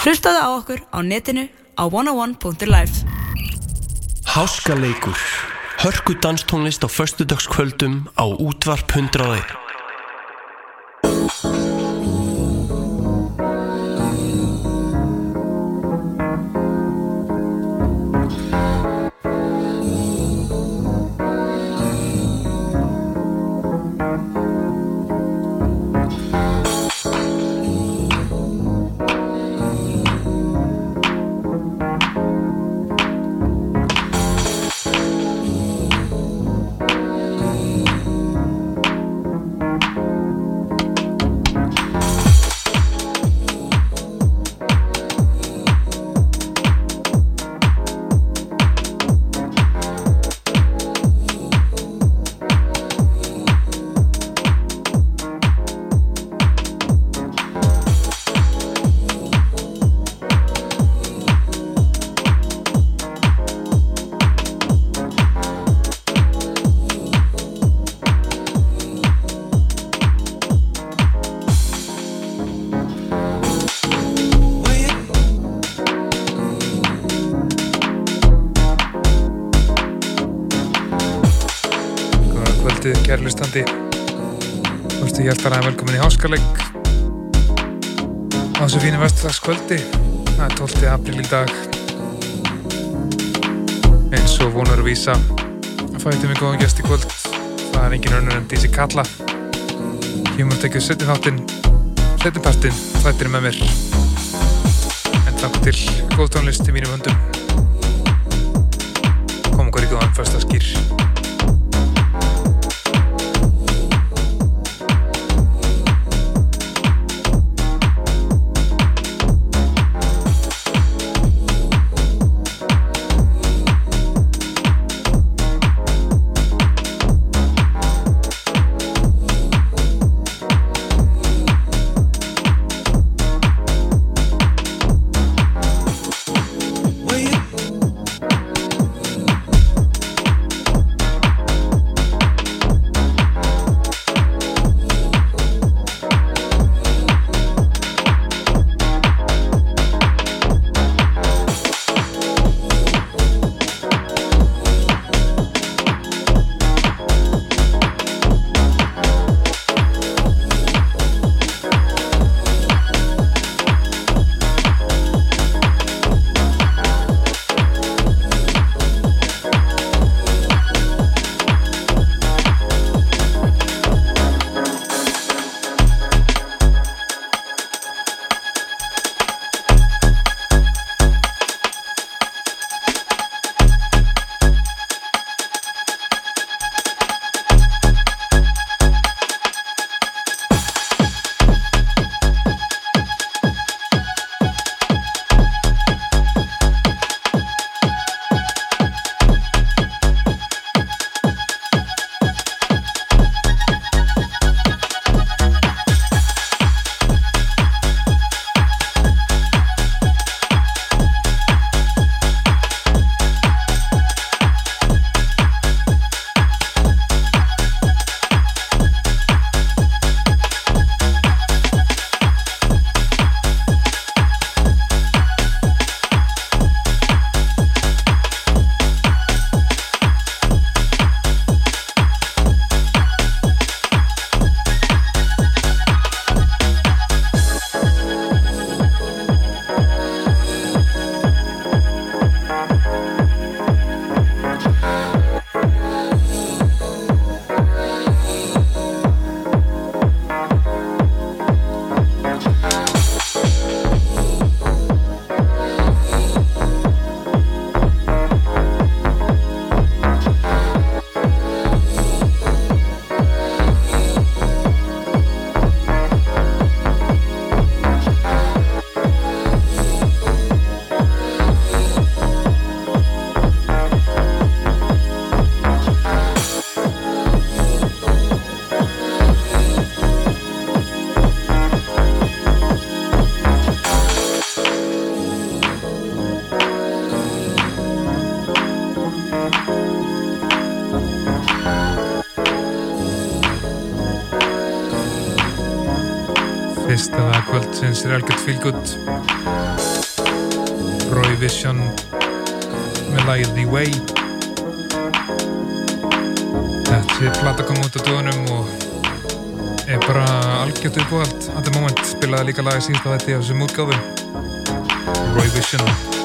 Hlustaðu á okkur á netinu á 101.life Háskaleikur. Hörku danstónlist á föstudagskvöldum á útvarp 101 kemur að tekja setjum þáttinn setjum partinn, þættir með mér. En takk til góð tónlist í mínum höndum Kvöldsins er algjört fílgutt Roy Vision með lagið The Way. Þessi platta kom út á dögunum og er bara algjört uppáhald. At the moment, spilaði líka lagi síðast á þetta í þessum útgáfu. Roy Vision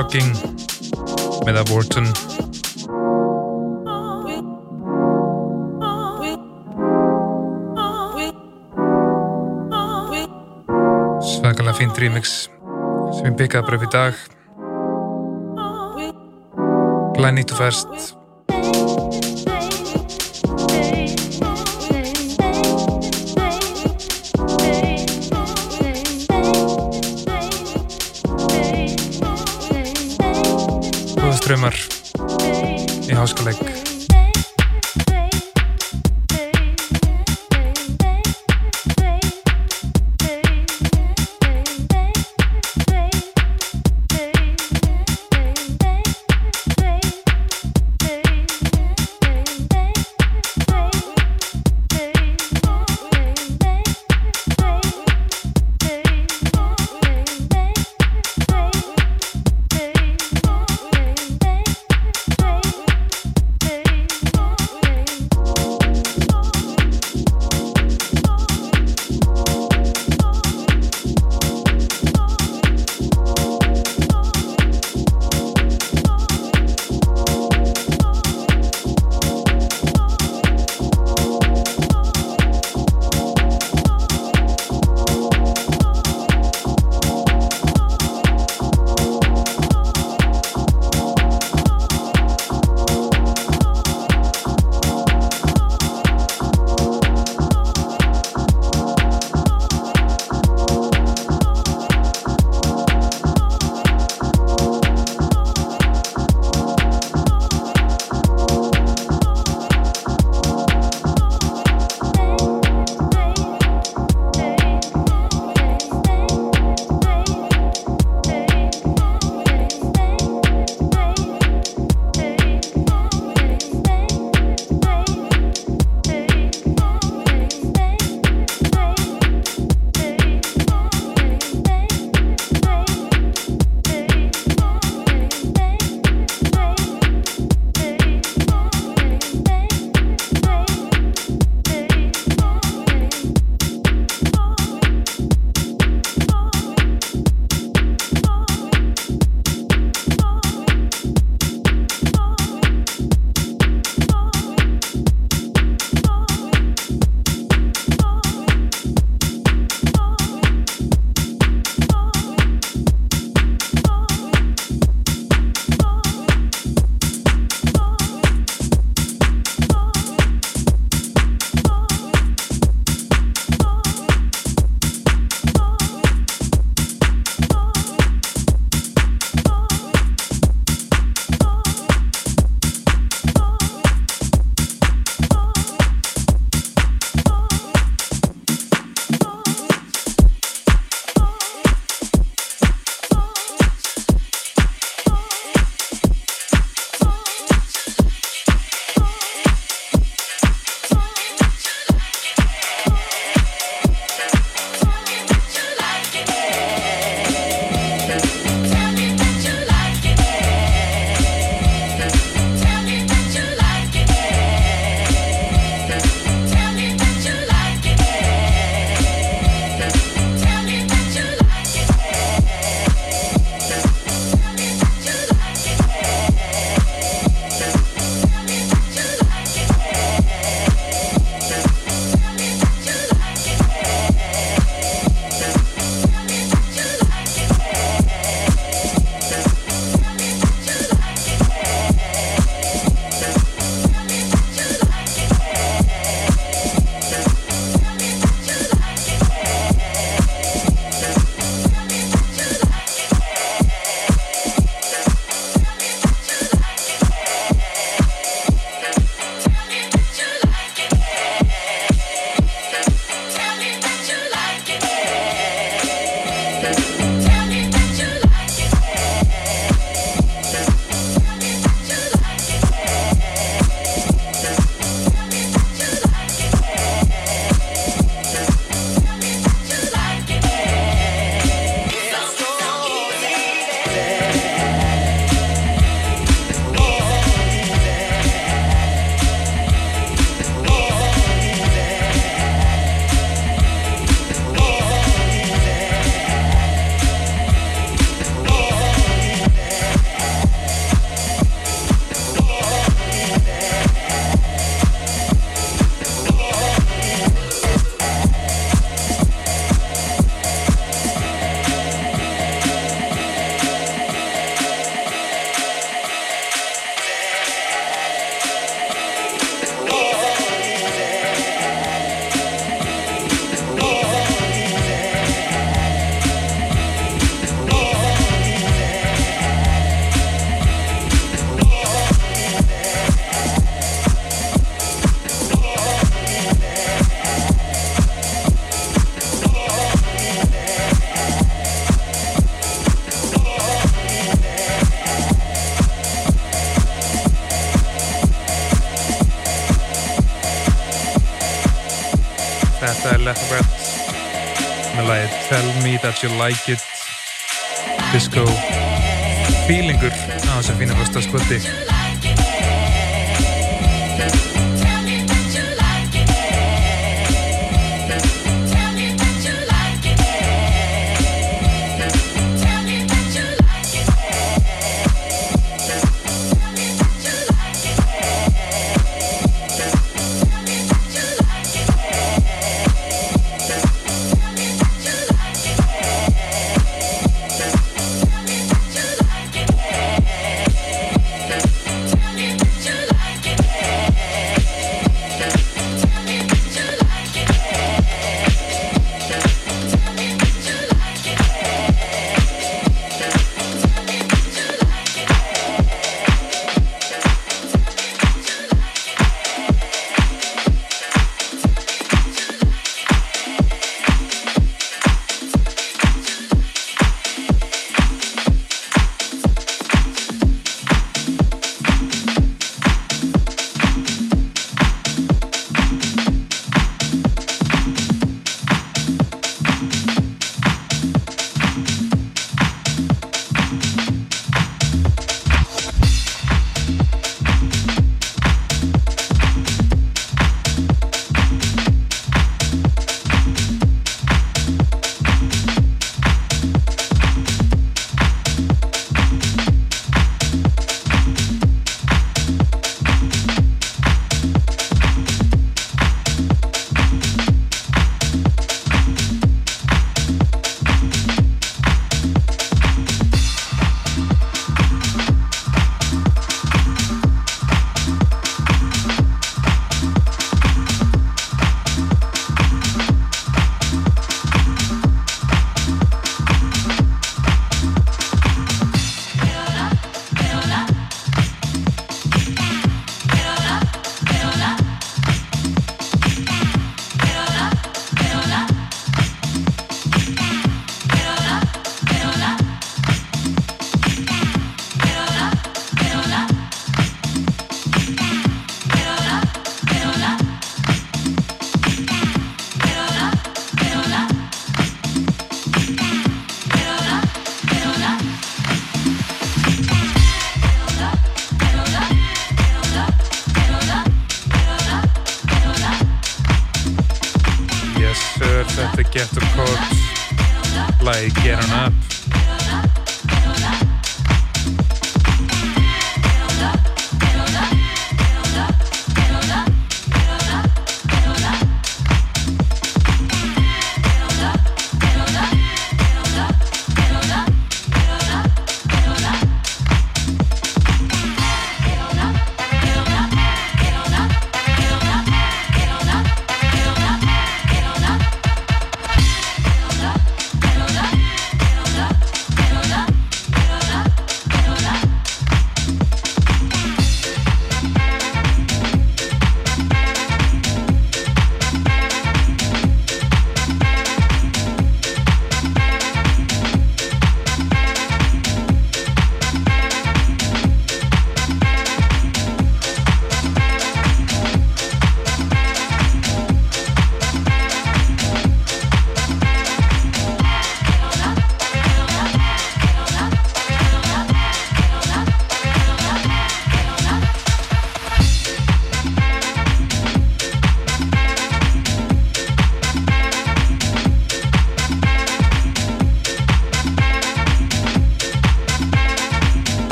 Jogging með Aborton svakalega fínt remix sem ég byggjaði bara upp í dag. Glenn Eat First strömmar í háskaleik You Like It disco feelingur á þessum fína fyrstaskvöldi einhver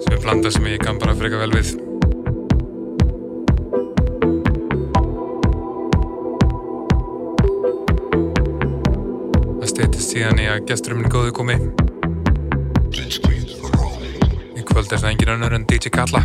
sem er blanda sem ég kann bara freka vel við. Það steytist síðan í að gesturum minn góðu komi í kvöld er það engin önnur en DJ Kalla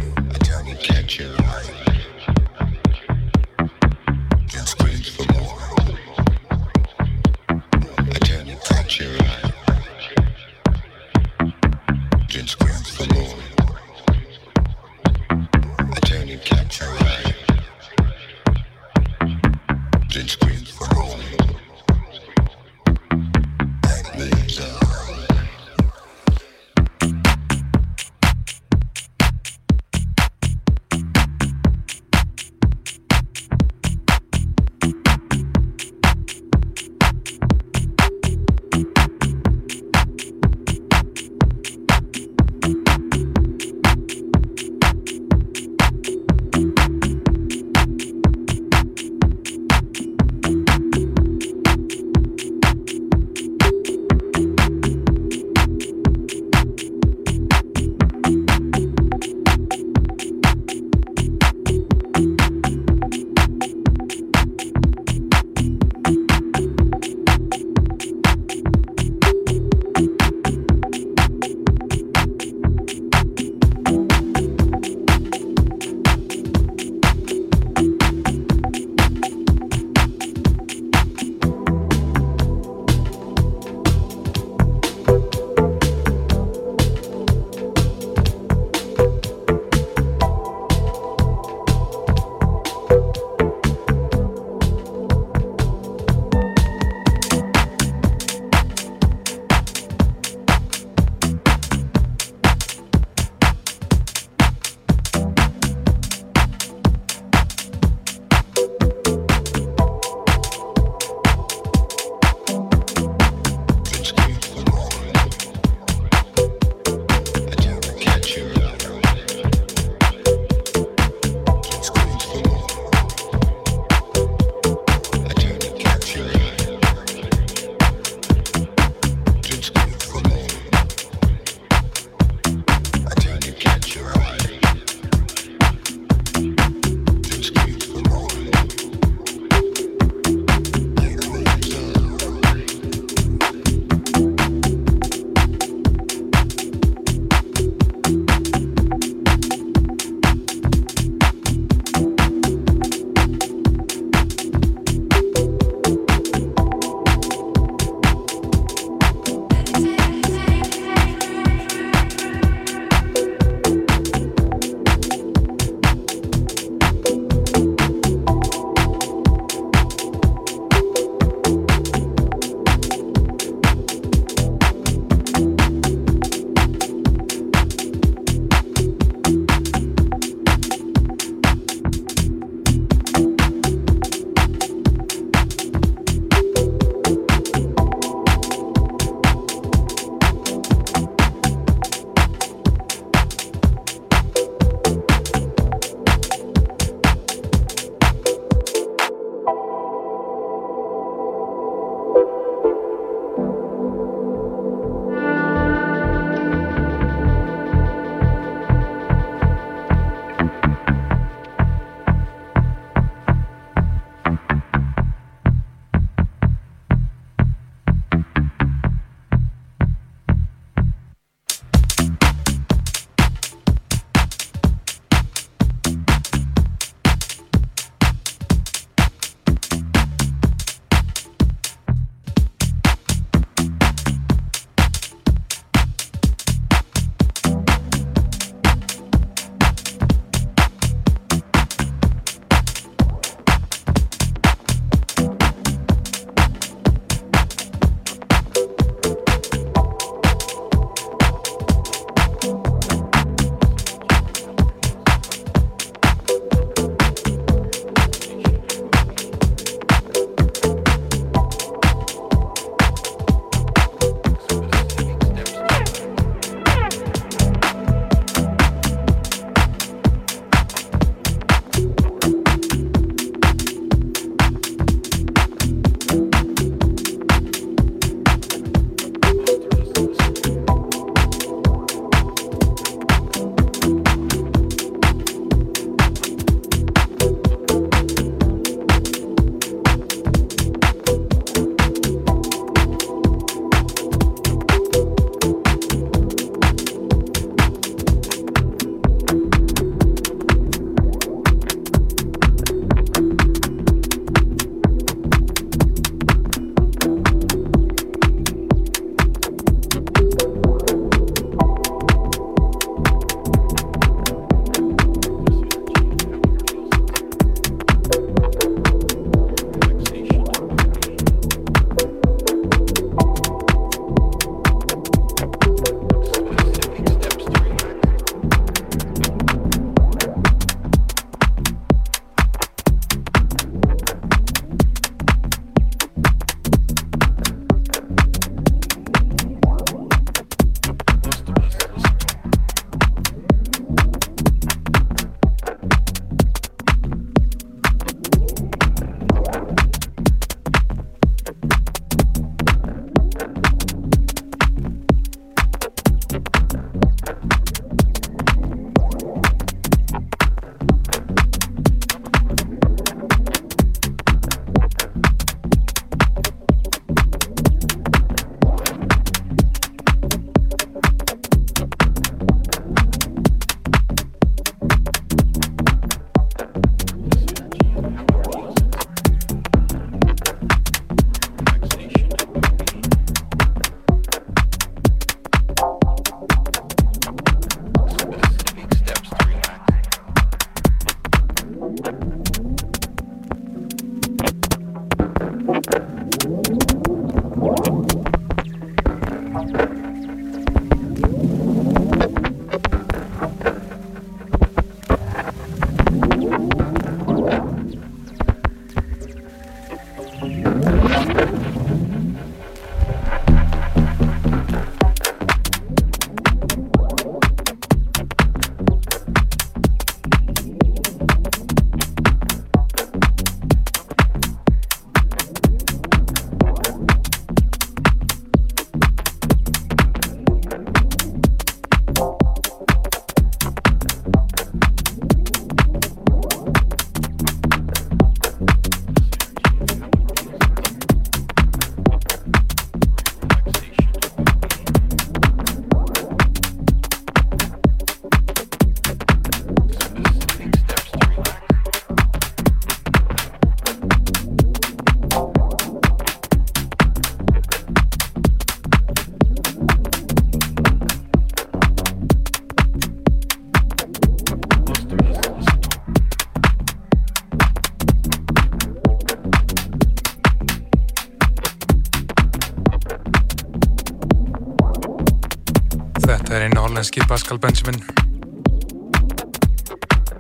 Pascal Benjamin.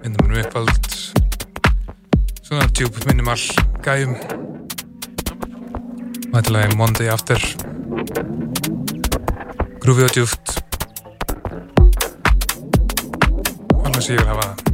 Myndum hann uppvald svona djúb minimal gæjum. Og þetta lagi Monday After. Grúfið og djúft sem ég vil hafa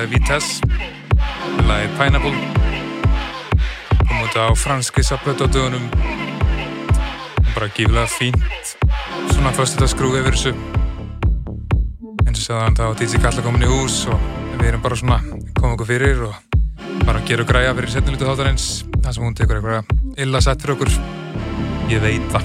Eh, Vitesse lagið Pineapple. Kom út á franski sapplötu á dögunum. Og bara gíflega fínt svona fyrst þetta skrúið yfir þessu. Eins og segðan þá DJ Galla komin í hús og við erum bara svona komið okkur fyrir og bara gerum græja fyrir setnilutu þáttarins. Þar sem hún tekur eitthvað illa sett fyrir okkur ég veit það.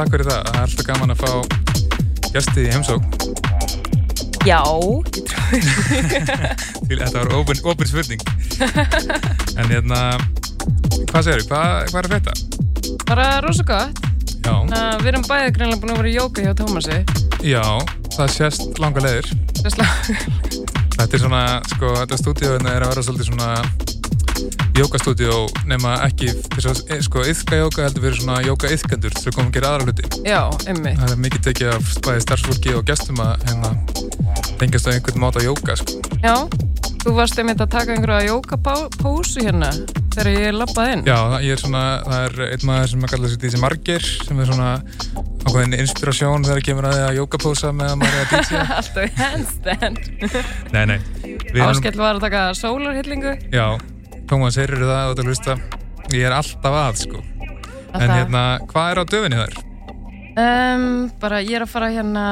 takk fyrir það. Það er alltaf gaman að fá gesti í heimsók. Já, ég trúi. Þetta var opin spurning. en hérna, hvað segir þú? Hvað, hvað er þetta? Bara rosa gott. Já, Na, við erum bæðið greinlega búin að vera í jóka hjá Tómasi. já, það sést langa leiðir. Sérslega. Þetta er svona, sko, þetta stúdíóinu er að vera svolítið svona jókastúdíó nema ekki þess að, e, sko, yðka jóka heldur fyrir svona jóka yðkendur sem komum að gera aðra hluti. Já, emmi. Það er mikið tekið af bæði starfsfólki og gestum að hérna tengjast á einhvern máta jóka, sko. Já, þú varst einmitt að taka einhverja jókapósu hérna þegar ég lappaði inn. Já, ég er svona, það er einn maður sem að kalla sér DJ Margir sem er svona ákveðin inspirasjón þegar kemur að því að jókapósa með að maður er að DJ. Alltaf handstand. Áskell var að taka sólarhyllingu. Já, Tómas, heyrður það og það hlusta. Ég er alltaf að, sko. En Alltaf. hérna, hvað er á döfinni þar? Um, bara ég er að fara hérna,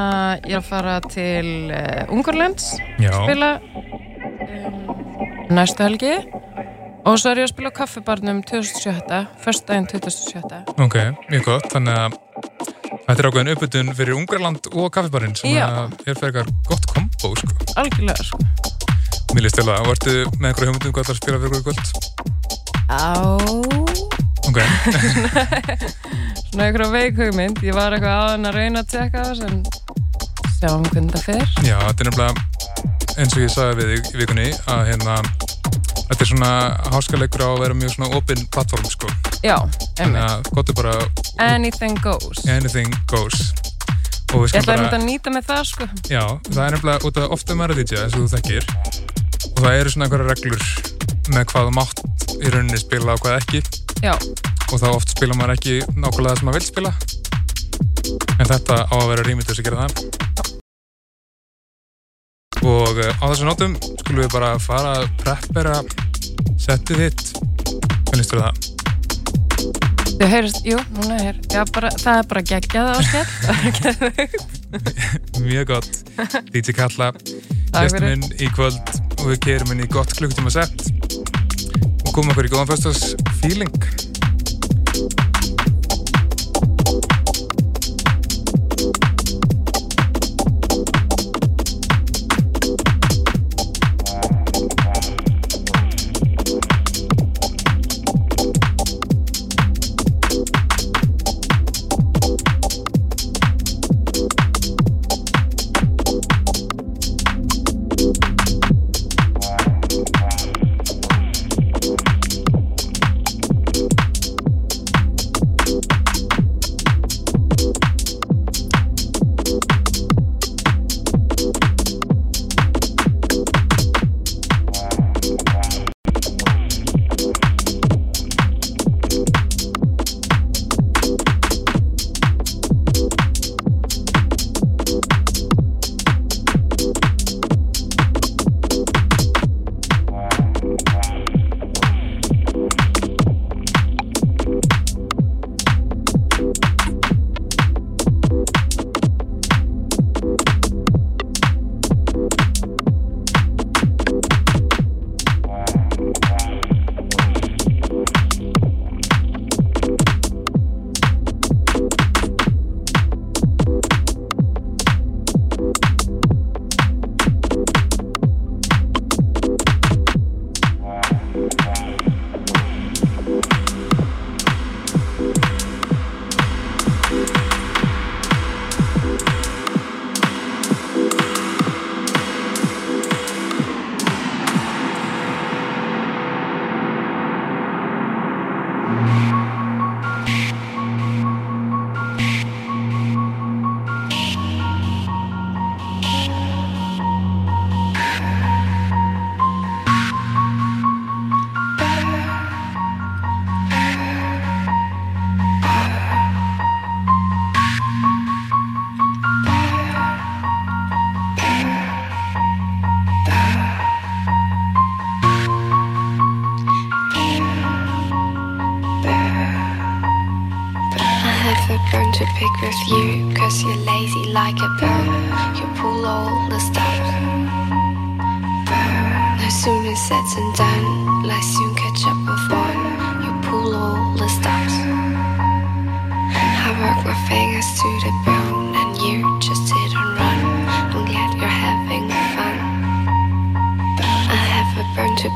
ég er að fara til uh, Ungurlands, Já, spila um, næstu helgi og svo er ég að spila á kaffibarnum 2007, förstdægin 2007. ok, mjög gott. Þannig að þetta er ákveðin uppbytun fyrir Ungarland og kaffibarinn sem að er fyrir eitthvað gott kombo, sko. Algjörlega, sko. Það. Og ertu með einhverju hugmyndum hvað það er að spila fyrir eitthvað kvöld? Á, Ok, svona einhverja veik hugmynd, ég var eitthvað aðan að reyna að tjekka það sem sjáum hvernig það fer. já, þetta er nefnilega eins og ég sagði við í vikunni að hérna Þetta er svona háskaleikur á að vera mjög svona open plattform sko. Já, er bara Anything goes. anything goes. Ég ætla bara, einmitt að nýta með það, sko. já, það er nefnilega út af ofta að DJ eins og þú þekkir. Og það eru svona einhverja reglur með hvað þú mátt í rauninni spila og hvað ekki. Já, Og þá oft spila maður ekki nákvæmlega það sem maður vil spila. En þetta á að vera rými til þess að gera það. Og eh, á þessu nótum skulum við bara fara að preppera settið þitt. Hvernig styrir það? þú heyrist, jú, núna er, já, bara, það er bara geggjað áskell. Mjög gott. DJ Kalla, fyrir. minn í kvöld og við kerum inn í gott klukkutíma sett. Og komum okkur í góðan föstas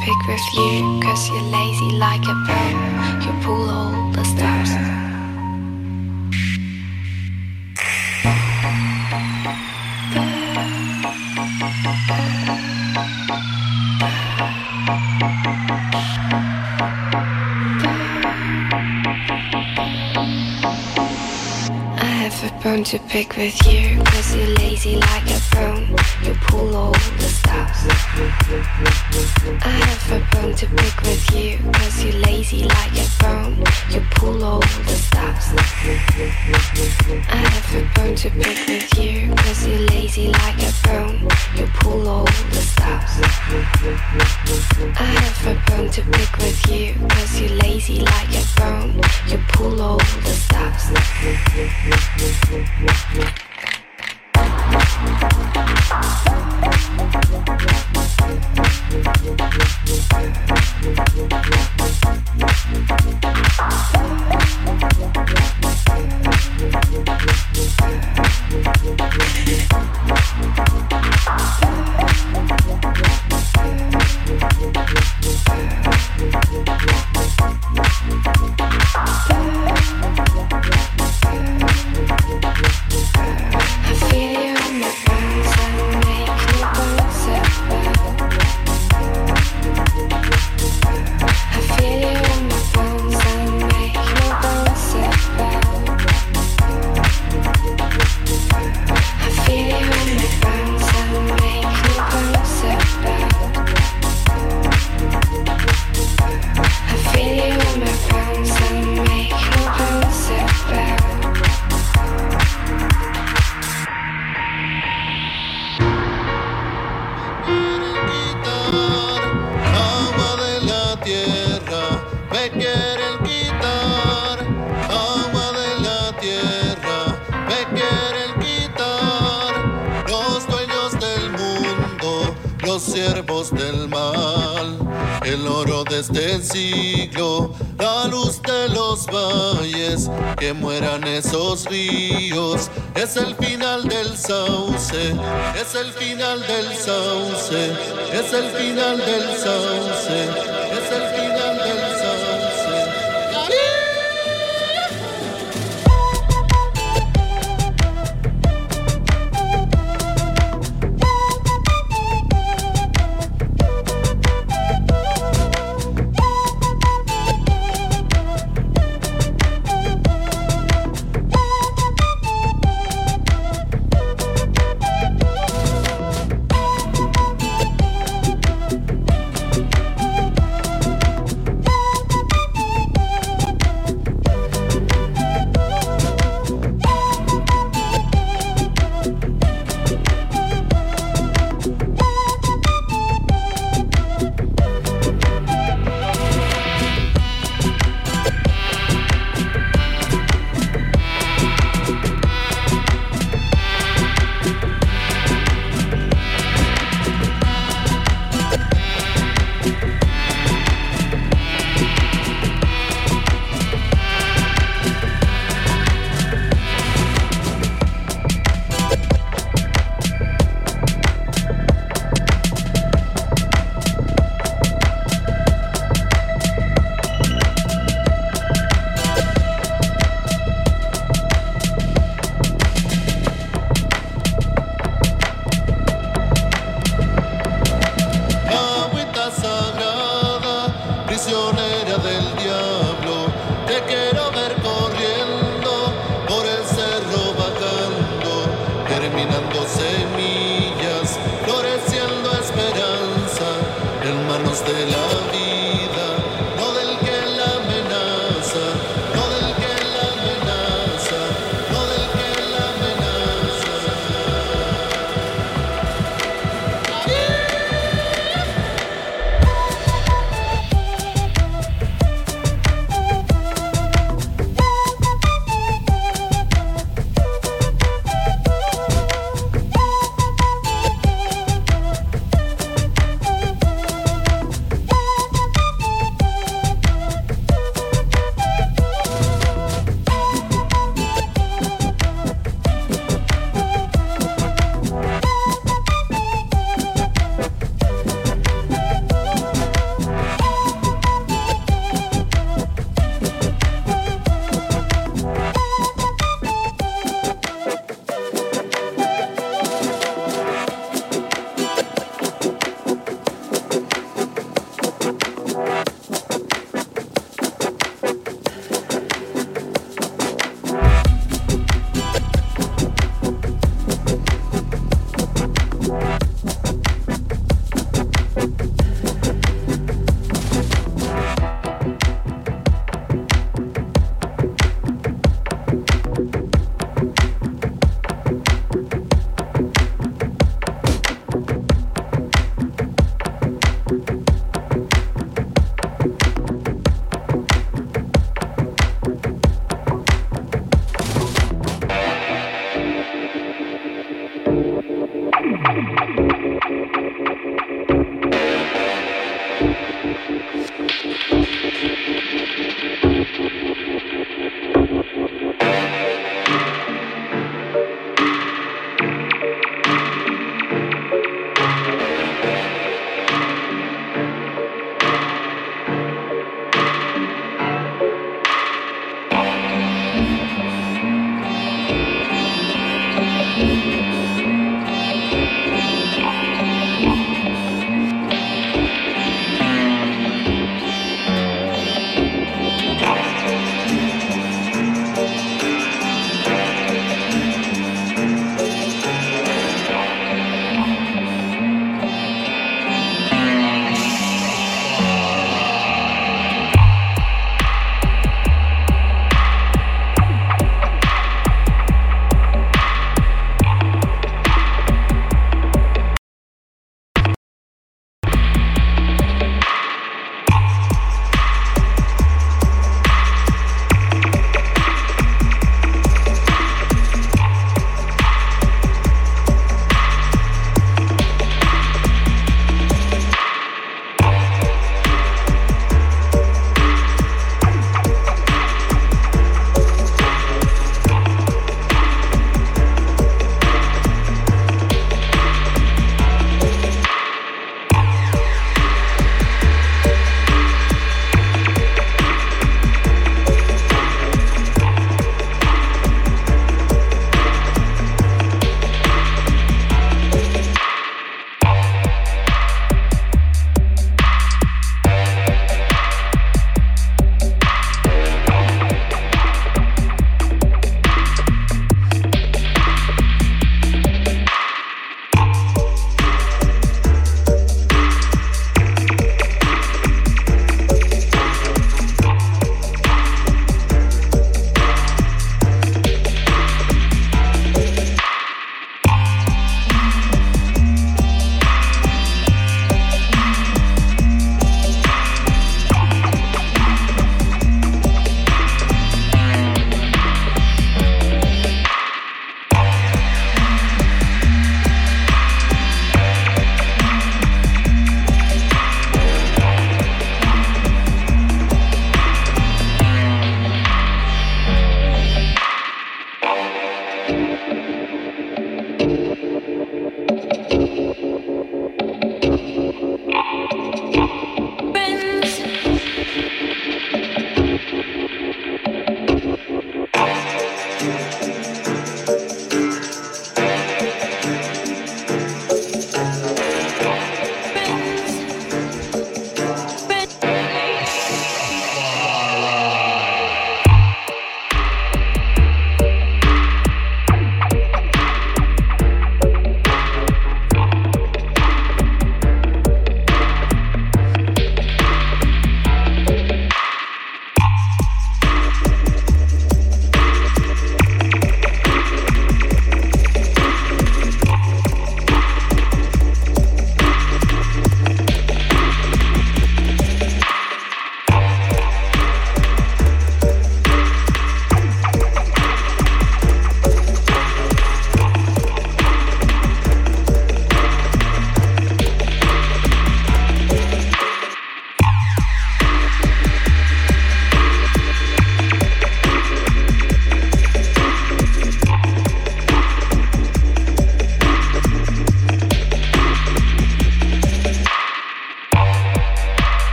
pick with you, cause you're lazy like a bone. You pull all the stops. I have a bone to pick with you, cause you're lazy like a bone. You pull all the stops. I have a bone to pick with you, cause you're lazy like a bone. You pull all the stops. I have a bone to pick with you, cause you're lazy like a bone. You pull all the stops. I have a bone to pick with you, cause you're lazy like a bone. You pull all the stops.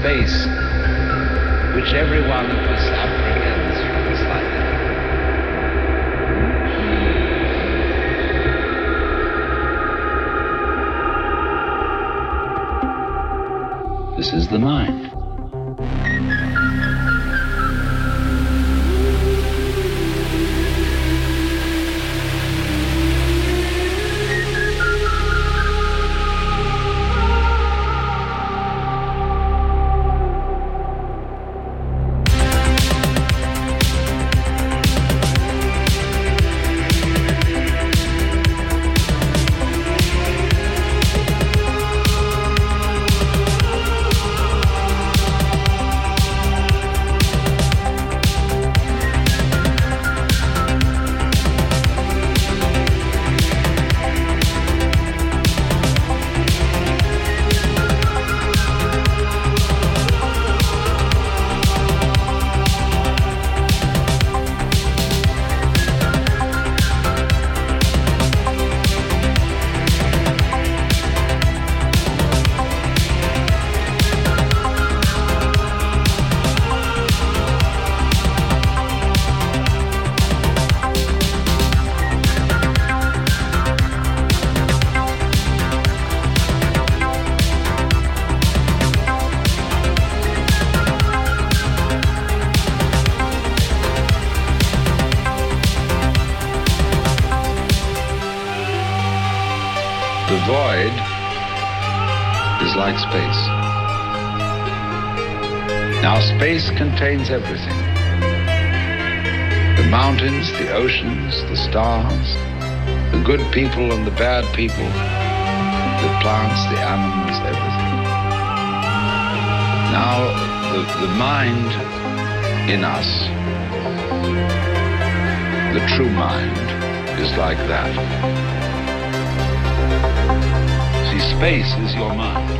space. contains everything. The mountains, the oceans, the stars, the good people and the bad people, the plants, the animals, everything. Now, the, the mind in us, the true mind, is like that. See, space is your mind.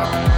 you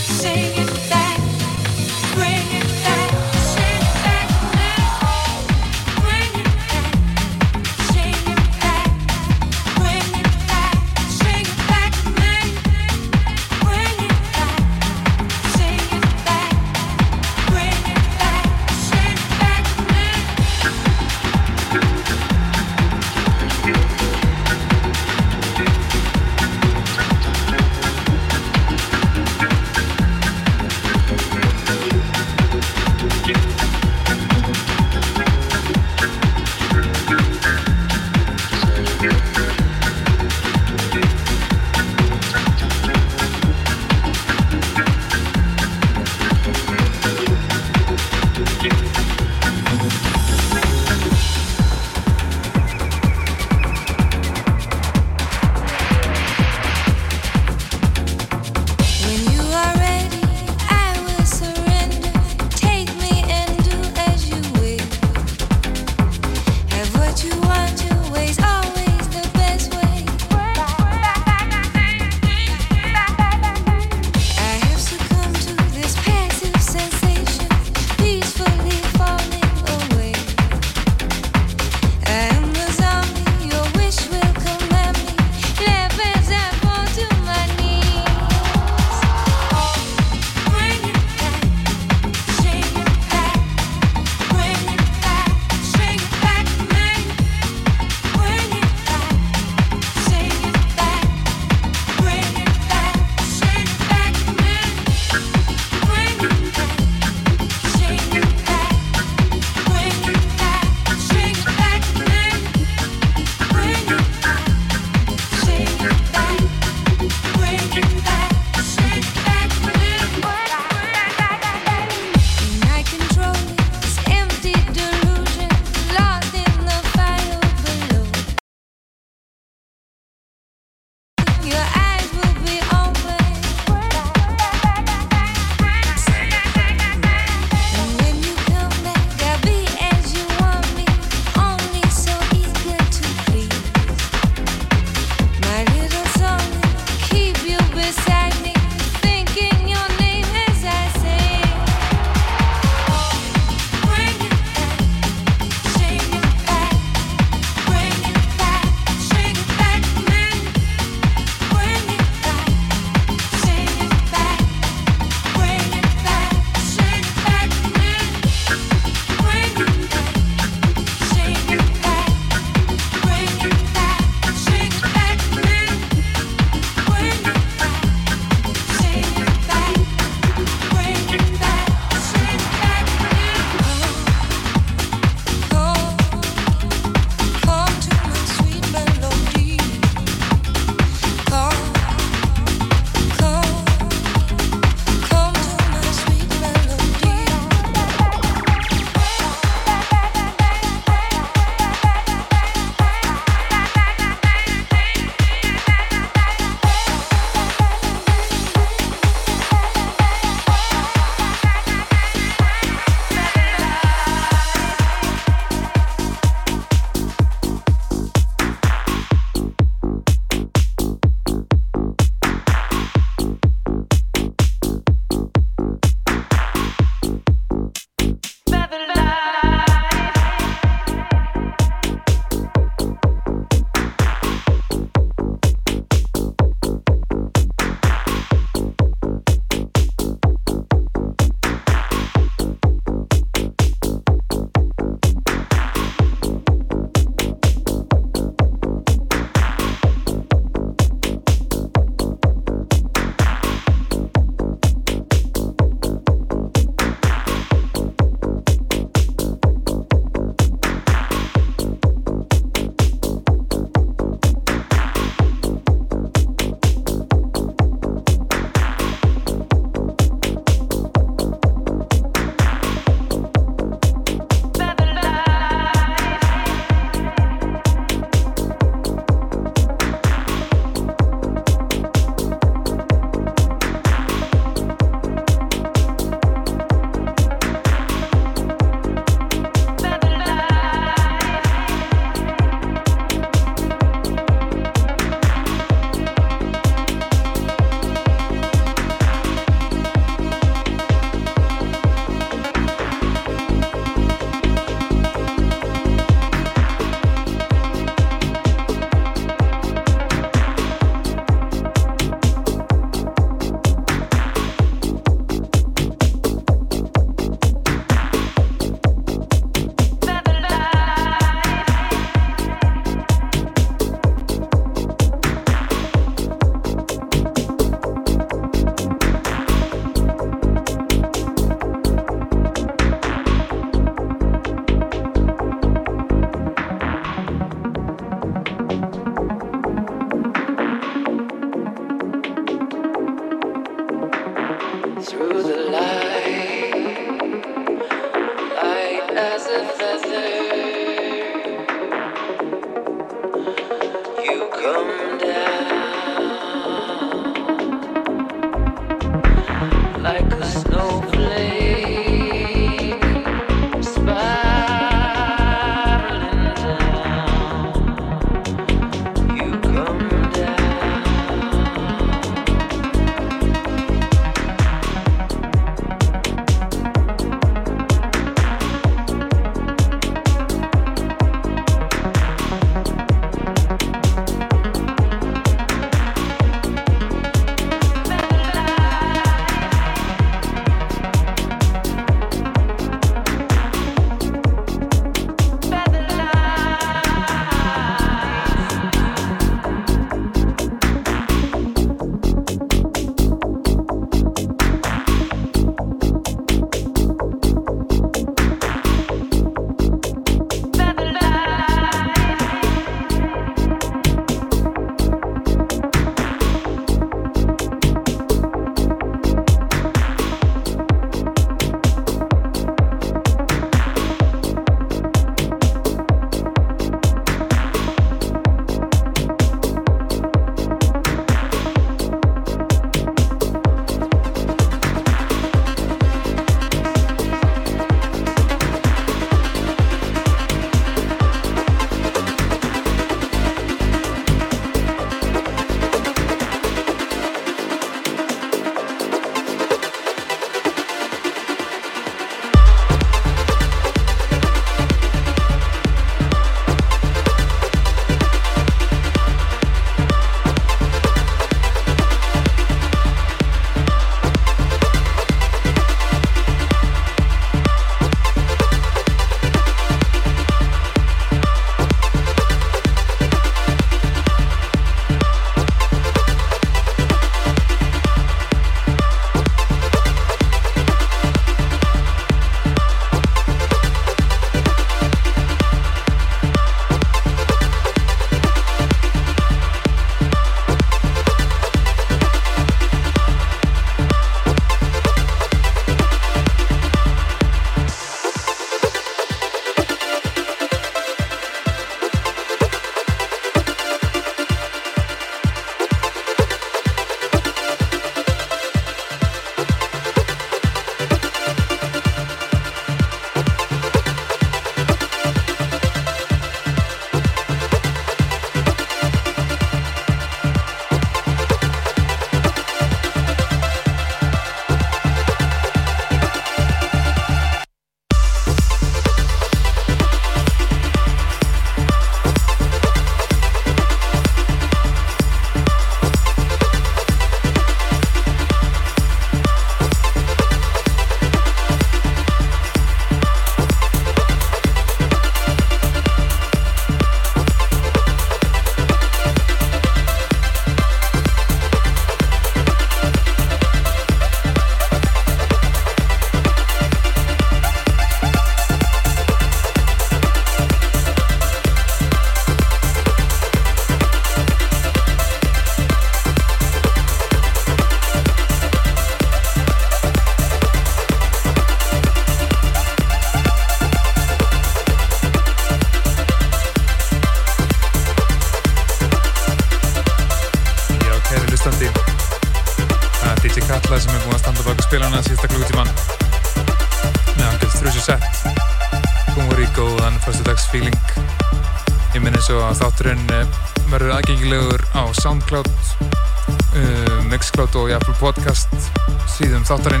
þáttarinn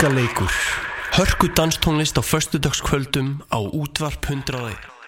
Háskaleikur Hörku danstónlist á föstudagskvöldum á útvarp 101